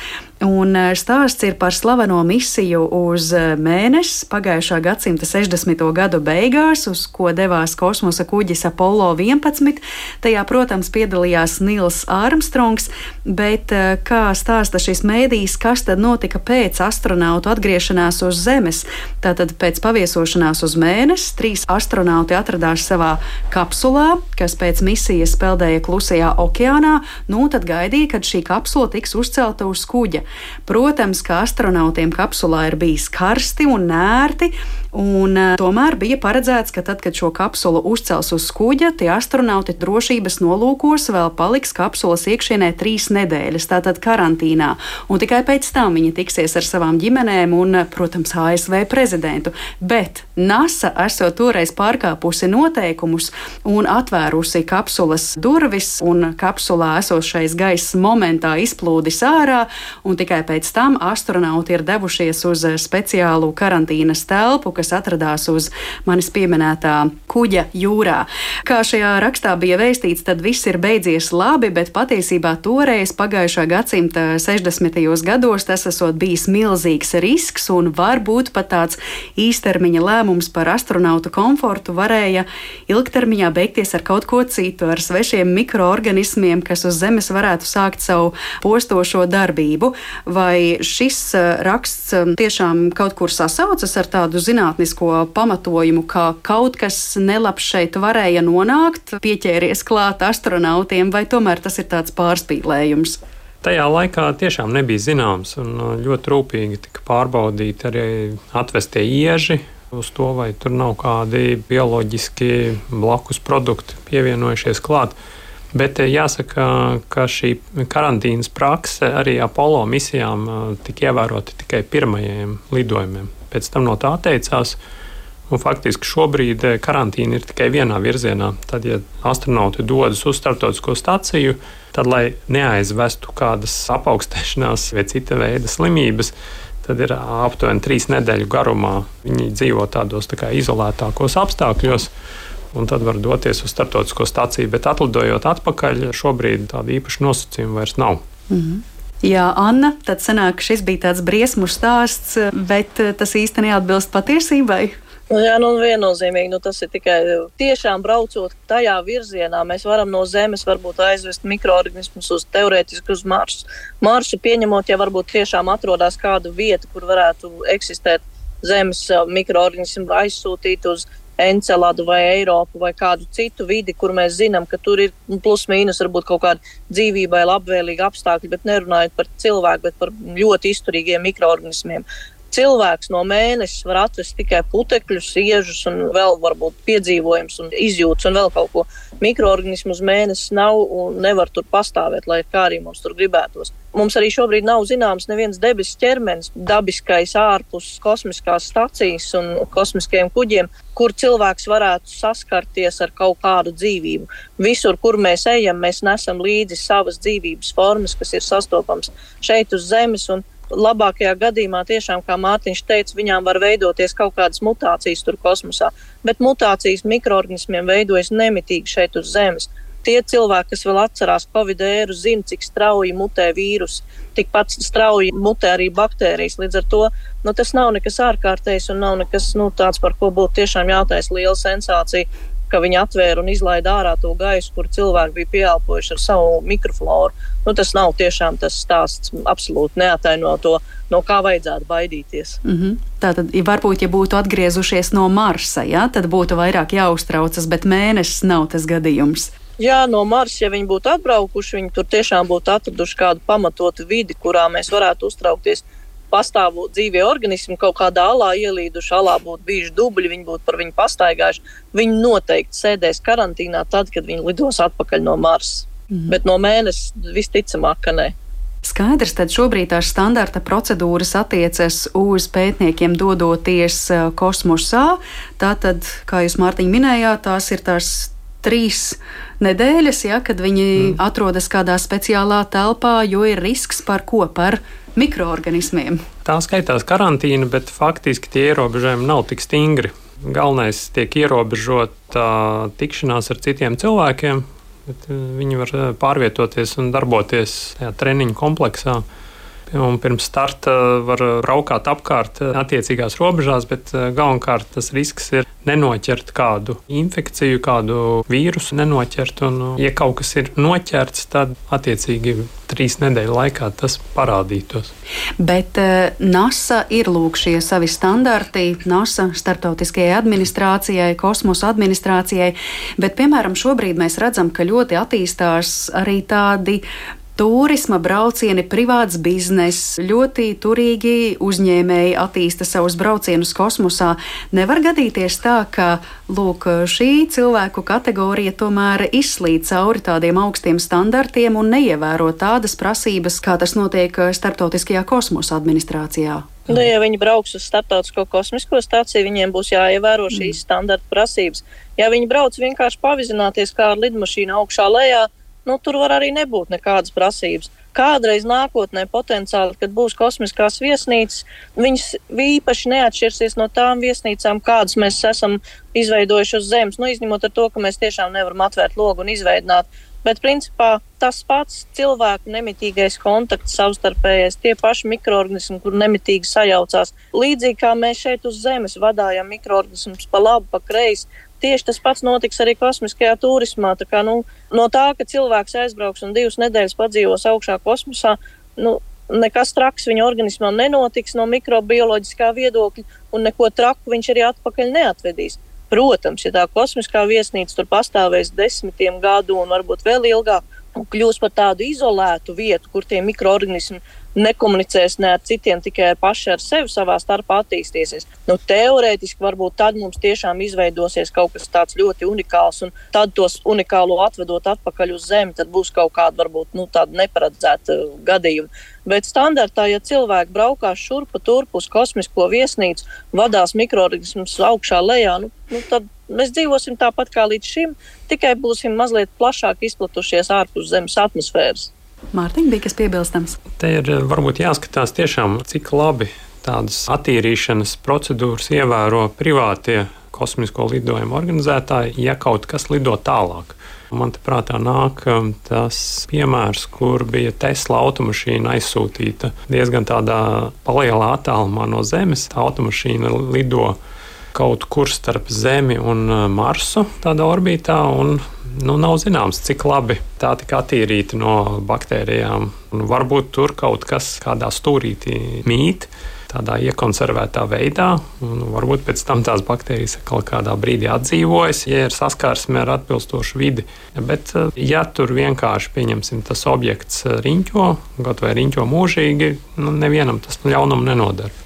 Speaker 2: Un stāsts ir par slaveno misiju uz mēnesi pagājušā gadsimta 60. gadu beigās, uz ko devās kosmosa kuģis Apollo 11. Tajā, protams, piedalījās Nils Armstrongs, bet kā stāsta šis mēdījis, kas tad notika pēc astronautu atgriešanās uz Zemes. Tātad pēc paviesošanās uz mēnesi trīs astronauti atradās savā kapsulā, kas pēc misijas peldēja klusajā okeānā, nu tad gaidīja, kad šī kapsula tiks uzcelta uz kuģa. Protams, ka astronautiem kapsulā ir bijis karsti un nērti, Un, uh, tomēr bija paredzēts, ka tad, kad šo kapsulu uzcels uz kuģa, tie astronauti drošības nolūkos vēl paliks kapsulas iekšienē trīs nedēļas, tātad karantīnā. Un tikai pēc tam viņi tiksies ar savām ģimenēm un, protams, ASV prezidentu. Bet NASA esot toreiz pārkāpusi noteikumus un atvērusi kapsulas durvis, un kapsulā esošais gaiss momentā izplūdis ārā, un tikai pēc tam astronauti ir devušies uz speciālu karantīnas telpu, kas atradās uz manis pieminētā kuģa jūrā. Kā šajā rakstā bija vēstīts, tad viss ir beidzies labi, bet patiesībā toreiz, pagājušā gadsimta 60. gados, tas esot bijis milzīgs risks un varbūt pat tāds īstermiņa lēmums par astronautu komfortu varēja ilgtermiņā beigties ar kaut ko citu, ar svešiem mikroorganismiem, kas uz Zemes varētu sākt savu postošo darbību. Vai šis eh, raksts eh, tiešām kaut kur sasaucas ar tādu zinātnē? Zinātnisko pamatojumu, ka kaut kas nelabs šeit varēja nonākt, pieķēries klāt astronautiem, vai tomēr tas ir tāds pārspīlējums?
Speaker 1: Tajā laikā tiešām nebija zināms, un uh, ļoti rūpīgi tika pārbaudīti arī atvestie ieži, uz to, vai tur nav kādi bioloģiski blakus produkti pievienojušies klāt. Bet uh, jāsaka, ka šī karantīnas prakse arī Apollo misijām uh, tika ievērota tikai pirmajiem lidojumiem pēc tam no tā atteicās. Un faktiski šobrīd eh, karantīna ir tikai vienā virzienā. Tad, ja astronauti dodas uz starptautisko staciju, tad, lai neaizvestu kādas apaugstēšanās vai cita veida slimības, tad ir aptuveni trīs nedēļu garumā. Viņi dzīvo tādos tā izolētākos apstākļos. Un tad var doties uz starptautisko staciju, bet atlidojot atpakaļ, šobrīd tāda īpaša nosacījuma vairs nav. Mm -hmm.
Speaker 2: Jā, Anna, tad sanāk, šis bija tāds briesmu stāsts, bet eh, tas īsti neatbilst patiesībai.
Speaker 5: Nu, jā, nu, viennozīmīgi nu, tas ir tikai tiešām braucot tajā virzienā. Mēs varam no Zemes varbūt aizvest mikroorganismus uz teorētiski uz Marsu. Marsu pieņemot, ja varbūt tiešām atrodas kāda vieta, kur varētu eksistēt Zemes eh, mikroorganismu aizsūtīt uz Enceladu vai Eiropu vai kādu citu vidi, kur mēs zinām, ka tur ir plus mīnus varbūt kaut kādi dzīvībai labvēlīgi apstākļi, bet nerunājot par cilvēku, bet par ļoti izturīgiem mikroorganismiem cilvēks no mēneša var atvest tikai putekļus, iežus un vēl varbūt piedzīvojums un izjūtas un vēl kaut ko. Mikroorganismu uz mēnesi nav un nevar tur pastāvēt, lai kā arī mums tur gribētos. Mums arī šobrīd nav zināms neviens debesu ķermenis, dabiskais ārpus kosmiskās stacijas un kosmiskajiem kuģiem, kur cilvēks varētu saskarties ar kaut kādu dzīvību. Visur, kur mēs ejam, mēs nesam līdzi savas dzīvības formas, kas ir sastopamas šeit uz Zemes. Un labākajā gadījumā, tiešām, kā Mārtiņš teica, viņām var veidoties kaut kādas mutācijas tur kosmosā, bet mutācijas mikroorganismiem veidojas nemitīgi šeit uz Zemes. Tie cilvēki, kas vēl atcerās Covid ēru, zina, cik strauji mutē vīrusi, tikpat strauji mutē arī baktērijas. Līdz ar to nu, tas nav nekas ārkārtējs un nav nekas nu, tāds, par ko būtu tiešām jātaisa liela sensācija ka viņi atvēra un izlaida ārā to gaisu, kur cilvēki bija pieelpojuši ar savu mikrofloru. Nu, tas nav tiešām tas stāsts, absolūti neataino to, no kā vajadzētu baidīties.
Speaker 2: Mm -hmm. Tātad, ja varbūt, ja būtu atgriezušies no Marsa, ja, tad būtu vairāk jāuztraucas, bet mēnesis nav tas gadījums.
Speaker 5: Jā, no Marsa, ja viņi būtu atbraukuši, viņi tur tiešām būtu atraduši kādu pamatotu vidi, kurā mēs varētu uztraukties pastāv dzīvie organismi kaut kādā alā ielīduši, alā būtu bijuši dubļi, viņi būtu par viņu pastaigājuši. Viņi noteikti sēdēs karantīnā tad, kad viņi lidos atpakaļ no Marsa. Mm. Bet no mēneša visticamāk, ka nē.
Speaker 2: Skaidrs, tad šobrīd tās standarta procedūras attiecas uz pētniekiem dodoties eh, kosmosā. Tātad, kā jūs Mārtiņ minējāt, tās ir tās trīs nedēļas, ja, kad viņi mm. atrodas kādā speciālā telpā, jo ir risks par ko? Par mikroorganismiem.
Speaker 1: Tā skaitās karantīna, bet faktiski tie ierobežojumi nav tik stingri. Galvenais tiek ierobežota tikšanās ar citiem cilvēkiem, bet eh, viņi var eh, pārvietoties un darboties tajā treniņu kompleksā. Un pirms starta var braukāt apkārt attiecīgās robežās, bet eh, galvenokārt tas risks ir nenoķert kādu infekciju, kādu vīrusu nenoķert. Un, ja kaut kas ir noķerts, tad attiecīgi trīs nedēļu laikā tas parādītos.
Speaker 2: Bet NASA ir lūk šie savi standarti, NASA starptautiskajai administrācijai, kosmosa administrācijai, bet, piemēram, šobrīd mēs redzam, ka ļoti attīstās arī tādi Turisma braucieni, privāts bizness, ļoti turīgi uzņēmēji attīsta savus braucienus kosmosā. Nevar gadīties tā, ka lūk, šī cilvēku kategorija tomēr izslīd cauri tādiem augstiem standartiem un neievēro tādas prasības, kā tas notiek Startautiskajā kosmosa administrācijā.
Speaker 5: Nu, ja viņi brauks uz starptautisko kosmisko stāciju, viņiem būs jāievēro šīs mm. standarta prasības. Ja viņi brauc vienkārši pavizināties kā ar lidmašīnu augšā lejā, nu, tur var arī nebūt nekādas prasības. Kādreiz nākotnē, potenciāli, kad būs kosmiskās viesnīcas, viņas īpaši neatšķirsies no tām viesnīcām, kādas mēs esam izveidojuši uz Zemes. Nu, izņemot to, ka mēs tiešām nevaram atvērt logu un izveidot. Bet, principā, tas pats cilvēku nemitīgais kontakts, savstarpējais, tie paši mikroorganismi, kur nemitīgi sajaucās. Līdzīgi kā mēs šeit uz Zemes vadājam mikroorganismus pa labi, pa kreisi, tieši tas pats notiks arī kosmiskajā turismā. Tā kā, nu, no tā, ka cilvēks aizbrauks un divas nedēļas padzīvos augšā kosmosā, nu, nekas traks viņa organismā nenotiks no mikrobioloģiskā viedokļa, un neko traku viņš arī atpakaļ neatvedīs. Protams, ja tā kosmiskā viesnīca tur pastāvēs desmitiem gadu un varbūt vēl ilgāk, un kļūs par tādu izolētu vietu, kur tie mikroorganismi nekomunicēs ne ar citiem, tikai paši ar sevi savā starpā attīstīsies. Nu, teorētiski varbūt tad mums tiešām izveidosies kaut kas tāds ļoti unikāls, un tad tos unikālo atvedot atpakaļ uz Zemi, tad būs kaut kāda varbūt nu, neparedzēta gadījuma. Bet standartā, ja cilvēki braukās šurpu turpu uz kosmisko viesnīcu, vadās mikroorganismus augšā lejā, nu, nu, tad mēs dzīvosim tāpat kā līdz šim, tikai būsim mazliet plašāk izplatušies ārpus Zemes atmosfēras.
Speaker 2: Mārtiņ, bija kas piebilstams?
Speaker 1: Te ir eh, varbūt jāskatās tiešām, cik labi tādas attīrīšanas procedūras ievēro privātie kosmisko lidojumu organizētāji, ja kaut kas lido tālāk. Man te prātā nāk um, tas piemērs, kur bija Tesla automašīna aizsūtīta diezgan tādā palielā attālumā no Zemes. Tā automašīna lido kaut kur starp Zemi un uh, Marsu, tādā orbītā. Un, nu, nav zināms, cik labi tā tika attīrīta no baktērijām. Un varbūt tur kaut kas kādā stūrītī mīt. Tādā iekonservētā veidā, un varbūt pēc tam tās baktērijas kaut kādā brīdī atdzīvojas, ja ir saskarsme ar atbilstošu vidi. Bet, uh, ja tur vienkārši pieņemsim tas objekts riņķo, kaut vai riņķo mūžīgi, nu, nevienam tas ļaunumu nenodara.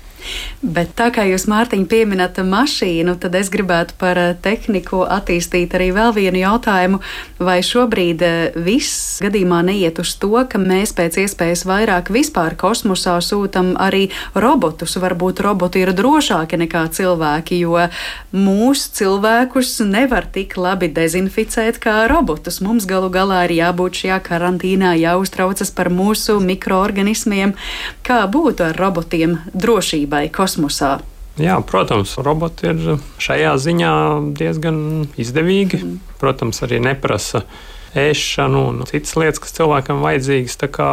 Speaker 2: Bet tā kā jūs, Mārtiņ, pieminat mašīnu, tad es gribētu par eh, tehniku attīstīt arī vēl vienu jautājumu. Vai šobrīd eh, viss gadījumā neiet uz to, ka mēs pēc iespējas vairāk vispār kosmosā sūtam arī robotus? Varbūt roboti ir drošāki nekā cilvēki, jo mūsu cilvēkus nevar tik labi dezinficēt kā robotus. Mums galu galā ir jābūt šajā karantīnā, jāuztraucas par mūsu mikroorganismiem. Kā būtu ar robotiem drošībai? Darbībai kosmosā.
Speaker 1: Jā, protams, roboti ir šajā ziņā diezgan izdevīgi. Mm. Protams, arī neprasa ēšanu un citas lietas, kas cilvēkam vajadzīgas. Tā kā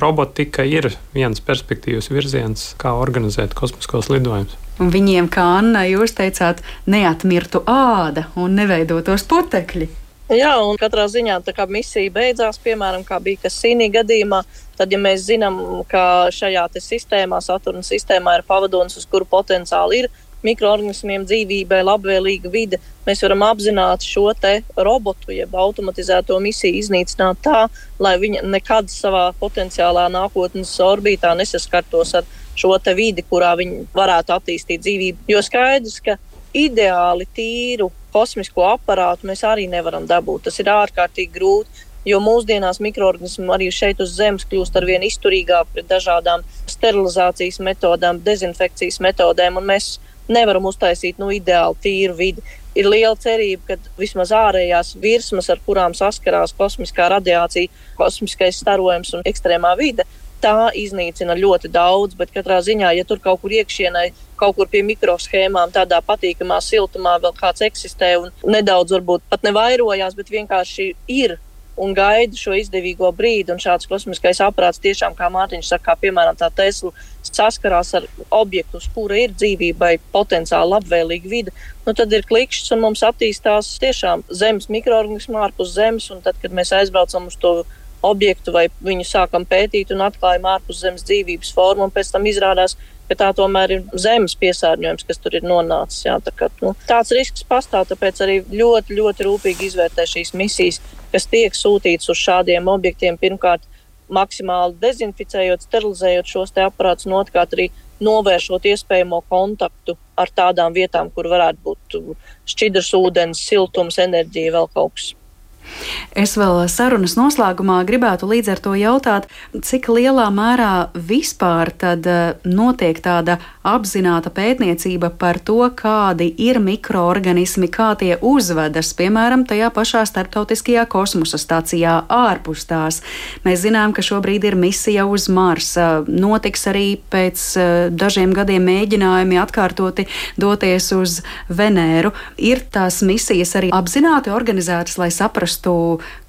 Speaker 1: robotika ir viens perspektīvas virziens, kā organizēt kosmiskos lidojumus.
Speaker 2: Un viņiem, kā Anna, jūs teicāt, neatmirtu āda un neveidotos putekļi.
Speaker 5: Jā, un katrā ziņā tā kā misija beidzās, piemēram, kā bija Kasīnī gadījumā, tad, ja mēs zinām, ka šajā sistēmā, Saturna sistēmā ir pavadonis, uz kuru potenciāli ir mikroorganismiem dzīvībai labvēlīga vide, mēs varam apzināti šo robotu, jeb automatizēto misiju iznīcināt tā, lai viņa nekad savā potenciālā nākotnes orbītā nesaskartos ar šo vidi, kurā viņi varētu attīstīt dzīvību. Jo skaidrs, ka ideāli tīru kosmisko aparātu mēs arī nevaram dabūt. Tas ir ārkārtīgi grūti. Jo mūsdienās mikroorganismi arī šeit uz Zemes kļūst ar vien izturīgāk pret dažādām sterilizācijas metodēm, dezinfekcijas metodēm, un mēs nevaram uztaisīt nu, ideāli tīru vidi. Ir liela cerība, ka vismaz ārējās virsmas, ar kurām saskarās kosmiskā radiācija, kosmiskais starojums un ekstrēmā vide, tā iznīcina ļoti daudz, bet katrā ziņā, ja tur kaut kur iekšienē, kaut kur pie mikroshēmām, tādā patīkamā siltumā vēl kāds eksistē un nedaudz varbūt pat nevairojās, bet vienkārši ir un gaida šo izdevīgo brīdi. Un šāds kosmiskais aparāts tiešām, kā Mārtiņš saka, kā piemēram tā Tesla, saskarās ar objektu, uz kura ir dzīvībai potenciāli labvēlīga vide, nu tad ir klikšķis un mums attīstās tiešām zemes mikroorganismi ārpus zemes. Tad, kad mēs aizbraucam uz to objektu vai viņu sākam pētīt un atklājam ārpus zemes dzīvības formu, un pēc tam izrādās, ka tā tomēr ir zemes piesārņojums, kas tur ir nonācis. Jā, tā kā, nu, tāds risks pastāv, tāpēc arī ļoti, ļoti rūpīgi izvērtē šīs misijas, kas tiek sūtītas uz šādiem objektiem. Pirmkārt, maksimāli dezinficējot, sterilizējot šos aparātus, un otrkārt arī novēršot iespējamo kontaktu ar tādām vietām, kur varētu būt šķidrs ūdens, siltums, enerģija, vēl kaut kas.
Speaker 2: Es vēl sarunas noslēgumā gribētu līdz ar to jautāt, cik lielā mērā vispār eh, notiek tāda apzināta pētniecība par to, kādi ir mikroorganismi, kā tie uzvedas, piemēram, tajā pašā starptautiskajā kosmosa stācijā ārpus tās. Mēs zinām, ka šobrīd ir misija uz Marsa. Notiks arī pēc eh, dažiem gadiem mēģinājumi atkārtoti doties uz Venēru. Ir tās misijas arī apzināti organizētas, lai saprastu,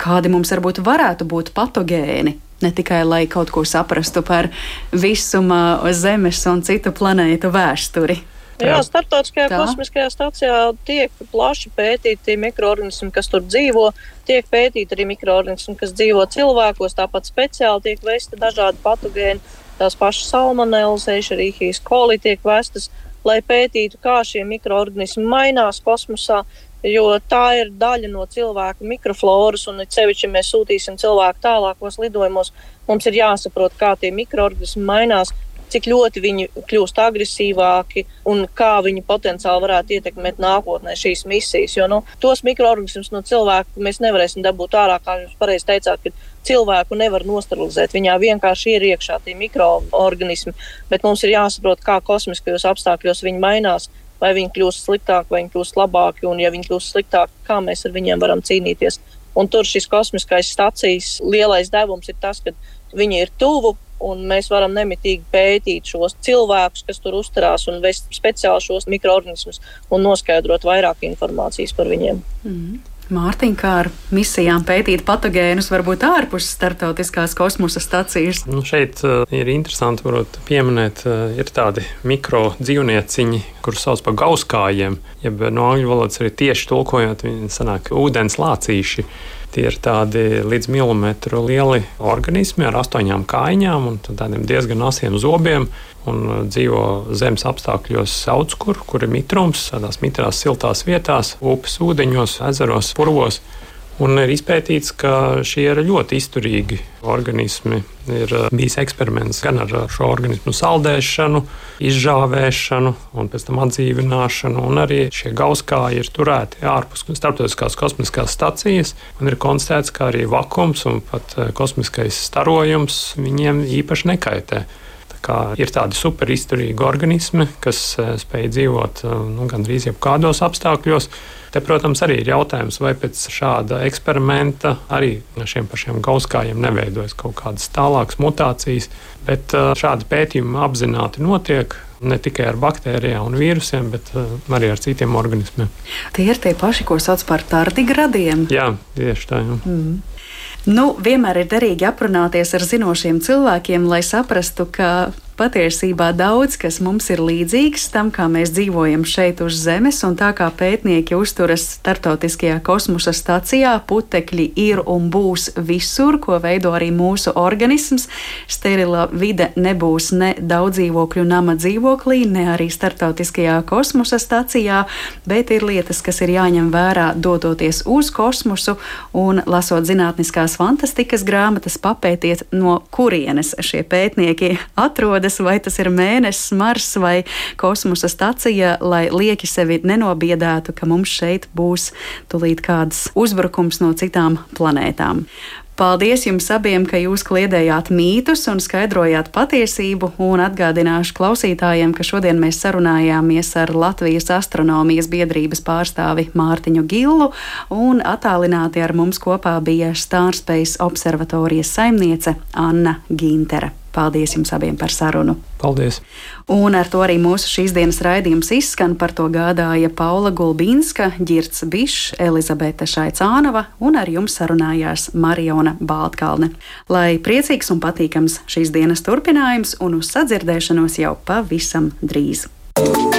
Speaker 2: kādi mums varbūt varētu būt patogēni. Ne tikai lai kaut ko saprastu par visuma Zemes un citu planētu vēsturi.
Speaker 5: Jā, starptautiskajā Tā. kosmiskajā stācijā tiek plaši pētīti mikroorganismi, kas tur dzīvo. Tiek pētīti arī mikroorganismi, kas dzīvo cilvēkos. Tāpat speciāli tiek vesti dažādi patogēni. Tās pašas salmonellas, ešerīhijas koli tiek vestas, lai pētītu, kā šie mikroorganismi mainās kosmosā, jo tā ir daļa no cilvēka mikrofloras, un cevišķi, ja mēs sūtīsim cilvēku tālākos lidojumos, mums ir jāsaprot, kā tie mikroorganismi mainās, cik ļoti viņi kļūst agresīvāki un kā viņi potenciāli varētu ietekmēt nākotnē šīs misijas. Jo nu, tos mikroorganismus no cilvēka mēs nevarēsim dabūt ārā, kā jūs pareizi teicāt, cilvēku nevar nosterilizēt. Viņā vienkārši ir iekšā tie mikroorganismi, bet mums ir jāsaprot, kā kosmiskajos apstākļos viņi mainās vai viņi kļūst sliktāki, vai viņi kļūst labāki, un ja viņi kļūst sliktāki, kā mēs ar viņiem varam cīnīties. Un tur šis kosmiskais stācijas lielais devums ir tas, ka viņi ir tuvu, un mēs varam nemitīgi pētīt šos cilvēkus, kas tur uzturās, un vest speciāli šos mikroorganismus un noskaidrot vairāk informācijas par viņiem. Mm -hmm.
Speaker 2: Mārtiņa, kā ar misijām pētīt patogēnus, varbūt ārpus starptautiskās kosmosa stacijas?
Speaker 1: Nu, šeit uh, ir interesanti varbūt, pieminēt, uh, ir tādi mikro dzīvnieciņi, kurus sauc par gauskājiem, jeb no angļu valodas arī tieši tulkojot, viņi sanāk ūdens lācīši. Tie ir tādi līdz milimetru lieli organismi ar astoņām kājām un diezgan asiem zobiem. Un uh, dzīvo zemes apstākļos sauc, kur, kur ir mitrums, tādās mitrās, siltās vietās, upes ūdeņos, ezeros, purvos. Un ir izpētīts, ka šie ir ļoti izturīgi organismi. Ir uh, bijis eksperiments gan ar šo organismu saldēšanu, izžāvēšanu, un pēc tam atdzīvināšanu. Arī šie gauskāji ir turēti ārpus starptautiskās kosmiskās stacijas. Un ir konstatēts, ka arī vakums un pat uh, kosmiskais starojums viņiem īpaši nekaitē ir tādi superizturīgi organismi, kas spēj dzīvot nu, gandrīz jebkādos apstākļos. Te, protams, arī ir jautājums, vai pēc šāda eksperimenta arī šiem pašiem gauskājiem neveidojas kaut kādas tālākas mutācijas, bet uh, šādi pētījumi apzināti notiek ne tikai ar baktērijām un vīrusiem, bet uh, arī ar citiem organismiem.
Speaker 2: Tie ir tie paši, ko sauc par tardigradiem.
Speaker 1: Jā, tieši tā. Jā. Mm.
Speaker 2: Nu, vienmēr ir derīgi aprunāties ar zinošiem cilvēkiem, lai saprastu, ka Patiesībā daudz kas mums ir līdzīgs tam, kā mēs dzīvojam šeit uz Zemes, un tā kā pētnieki uzturas starptautiskajā kosmosa stacijā, putekļi ir un būs visur, ko veido arī mūsu organisms. Sterila vide nebūs ne daudzdzīvokļu nama dzīvoklī, ne arī starptautiskajā kosmosa stacijā, bet ir lietas, kas ir jāņem vērā dodoties uz kosmosu un lasot zinātniskās fantastikas grāmatas, papētiet, no kurienes šie pētnieki atrodas atrodas, vai tas ir mēnesis, Mars vai kosmosa stacija, lai lieki sevi nenobiedētu, ka mums šeit būs tulīt kāds uzbrukums no citām planētām. Paldies jums abiem, ka jūs kliedējāt mītus un skaidrojāt patiesību, un atgādināšu klausītājiem, ka šodien mēs sarunājāmies ar Latvijas astronomijas biedrības pārstāvi Mārtiņu Gillu, un attālināti ar mums kopā bija Stārspace observatorijas saimniece Anna Gintere. Paldies jums abiem par sarunu.
Speaker 1: Paldies!
Speaker 2: Un ar to arī mūsu šīs dienas raidījums izskan. Par to gādāja Paula Gulbīnska, Girts Bišs, Elizabete Šaicānova un ar jums sarunājās Mariona Baltkalne. Lai priecīgs un patīkams šīs dienas turpinājums un uz sadzirdēšanos jau pavisam drīz! thank you